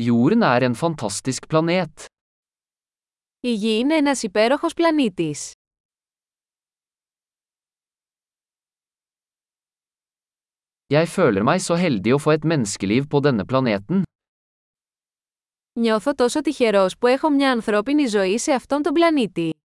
Jorden er en fantastisk planet. Η Γη είναι ένας υπέροχος πλανήτης. Jeg føler meg så heldig å få et menneskeliv på denne planeten. Νιώθω τόσο τυχερός που έχω μια ανθρώπινη ζωή σε αυτόν τον πλανήτη.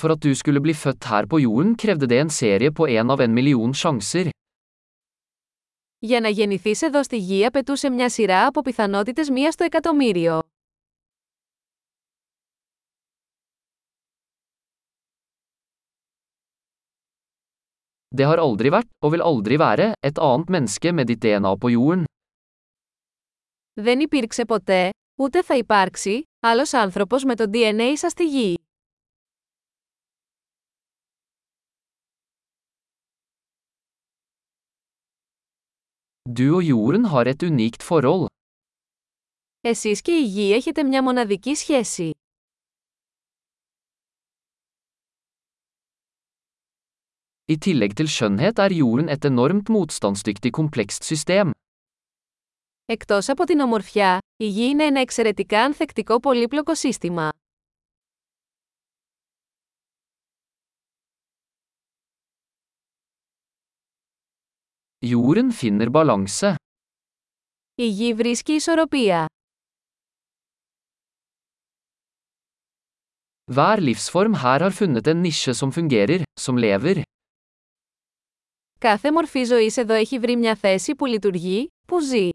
For at du skulle bli født her på jorden krevde det en serie på en av en million sjanser. Για να γεννηθείς εδώ στη Γη απαιτούσε μια σειρά από πιθανότητες μία στο εκατομμύριο. Det har aldri vært, og vil aldri være, et annet menneske med ditt DNA på jorden. Δεν υπήρξε ποτέ, ούτε θα υπάρξει, άλλος άνθρωπος με το DNA σας στη Γη. Du og jorden har et unikt forhold. Εσείς και η Γη έχετε μια μοναδική σχέση. I tillegg til skjønnhet er jorden et enormt motstandsdyktig komplekst system. Εκτός από την ομορφιά, η Γη είναι ένα εξαιρετικά ανθεκτικό πολύπλοκο σύστημα. Jorden finner balanse. Η Γη βρίσκει ισορροπία. Hver livsform her har funnet en nisje som fungerer, som lever. Κάθε μορφή ζωής εδώ έχει βρει μια θέση που λειτουργεί, που ζει.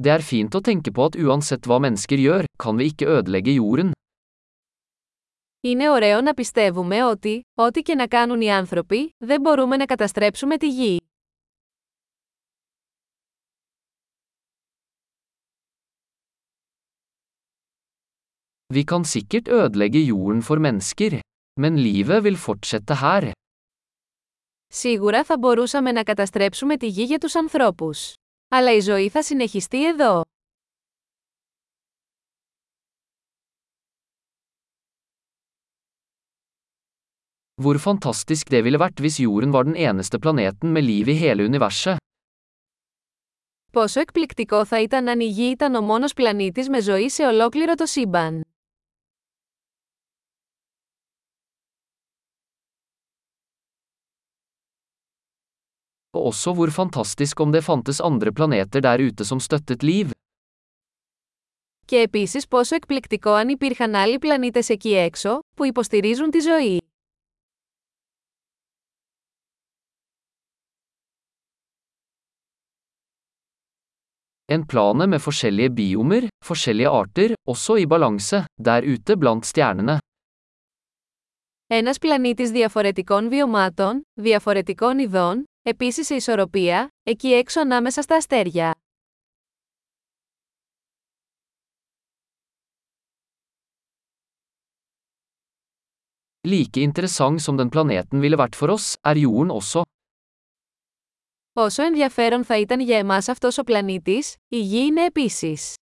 Det er fint å tenke på at uansett hva mennesker gjør, kan vi ikke ødelegge jorden. Είναι ωραίο να πιστεύουμε ότι, ό,τι και να κάνουν οι άνθρωποι, δεν μπορούμε να καταστρέψουμε τη Γη. Vi kan sikkert ødelegge jorden for mennesker, men livet vil fortsette her. Σίγουρα θα μπορούσαμε να καταστρέψουμε τη Γη για τους ανθρώπους. Αλλά η ζωή θα συνεχιστεί εδώ. Πόσο εκπληκτικό θα ήταν αν η Γη ήταν ο με ζωή σε ολόκληρο το σύμπαν. Και επίσης πόσο εκπληκτικό αν υπήρχαν άλλοι πλανήτες εκεί έξω, που υποστηρίζουν τη ζωή. En plane med forskjellige biomer, forskjellige arter, også i balanse, der ute blant stjernene. Ένας πλανήτης διαφορετικών βιωμάτων, διαφορετικών ειδών, επίσης σε ισορροπία, εκεί έξω ανάμεσα στα αστέρια. Like interessant som den planeten ville vært for oss, er jorden også. Όσο ενδιαφέρον θα ήταν για εμάς αυτός ο πλανήτης, η Γη είναι επίσης.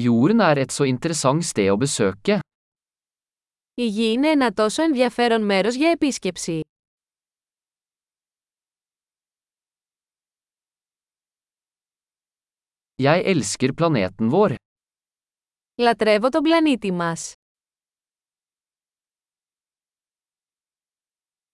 Jorden er et så interessant sted å besøke. Η Γη είναι ένα τόσο ενδιαφέρον μέρος για επίσκεψη. Jeg elsker planeten vår. Λατρεύω τον πλανήτη μας.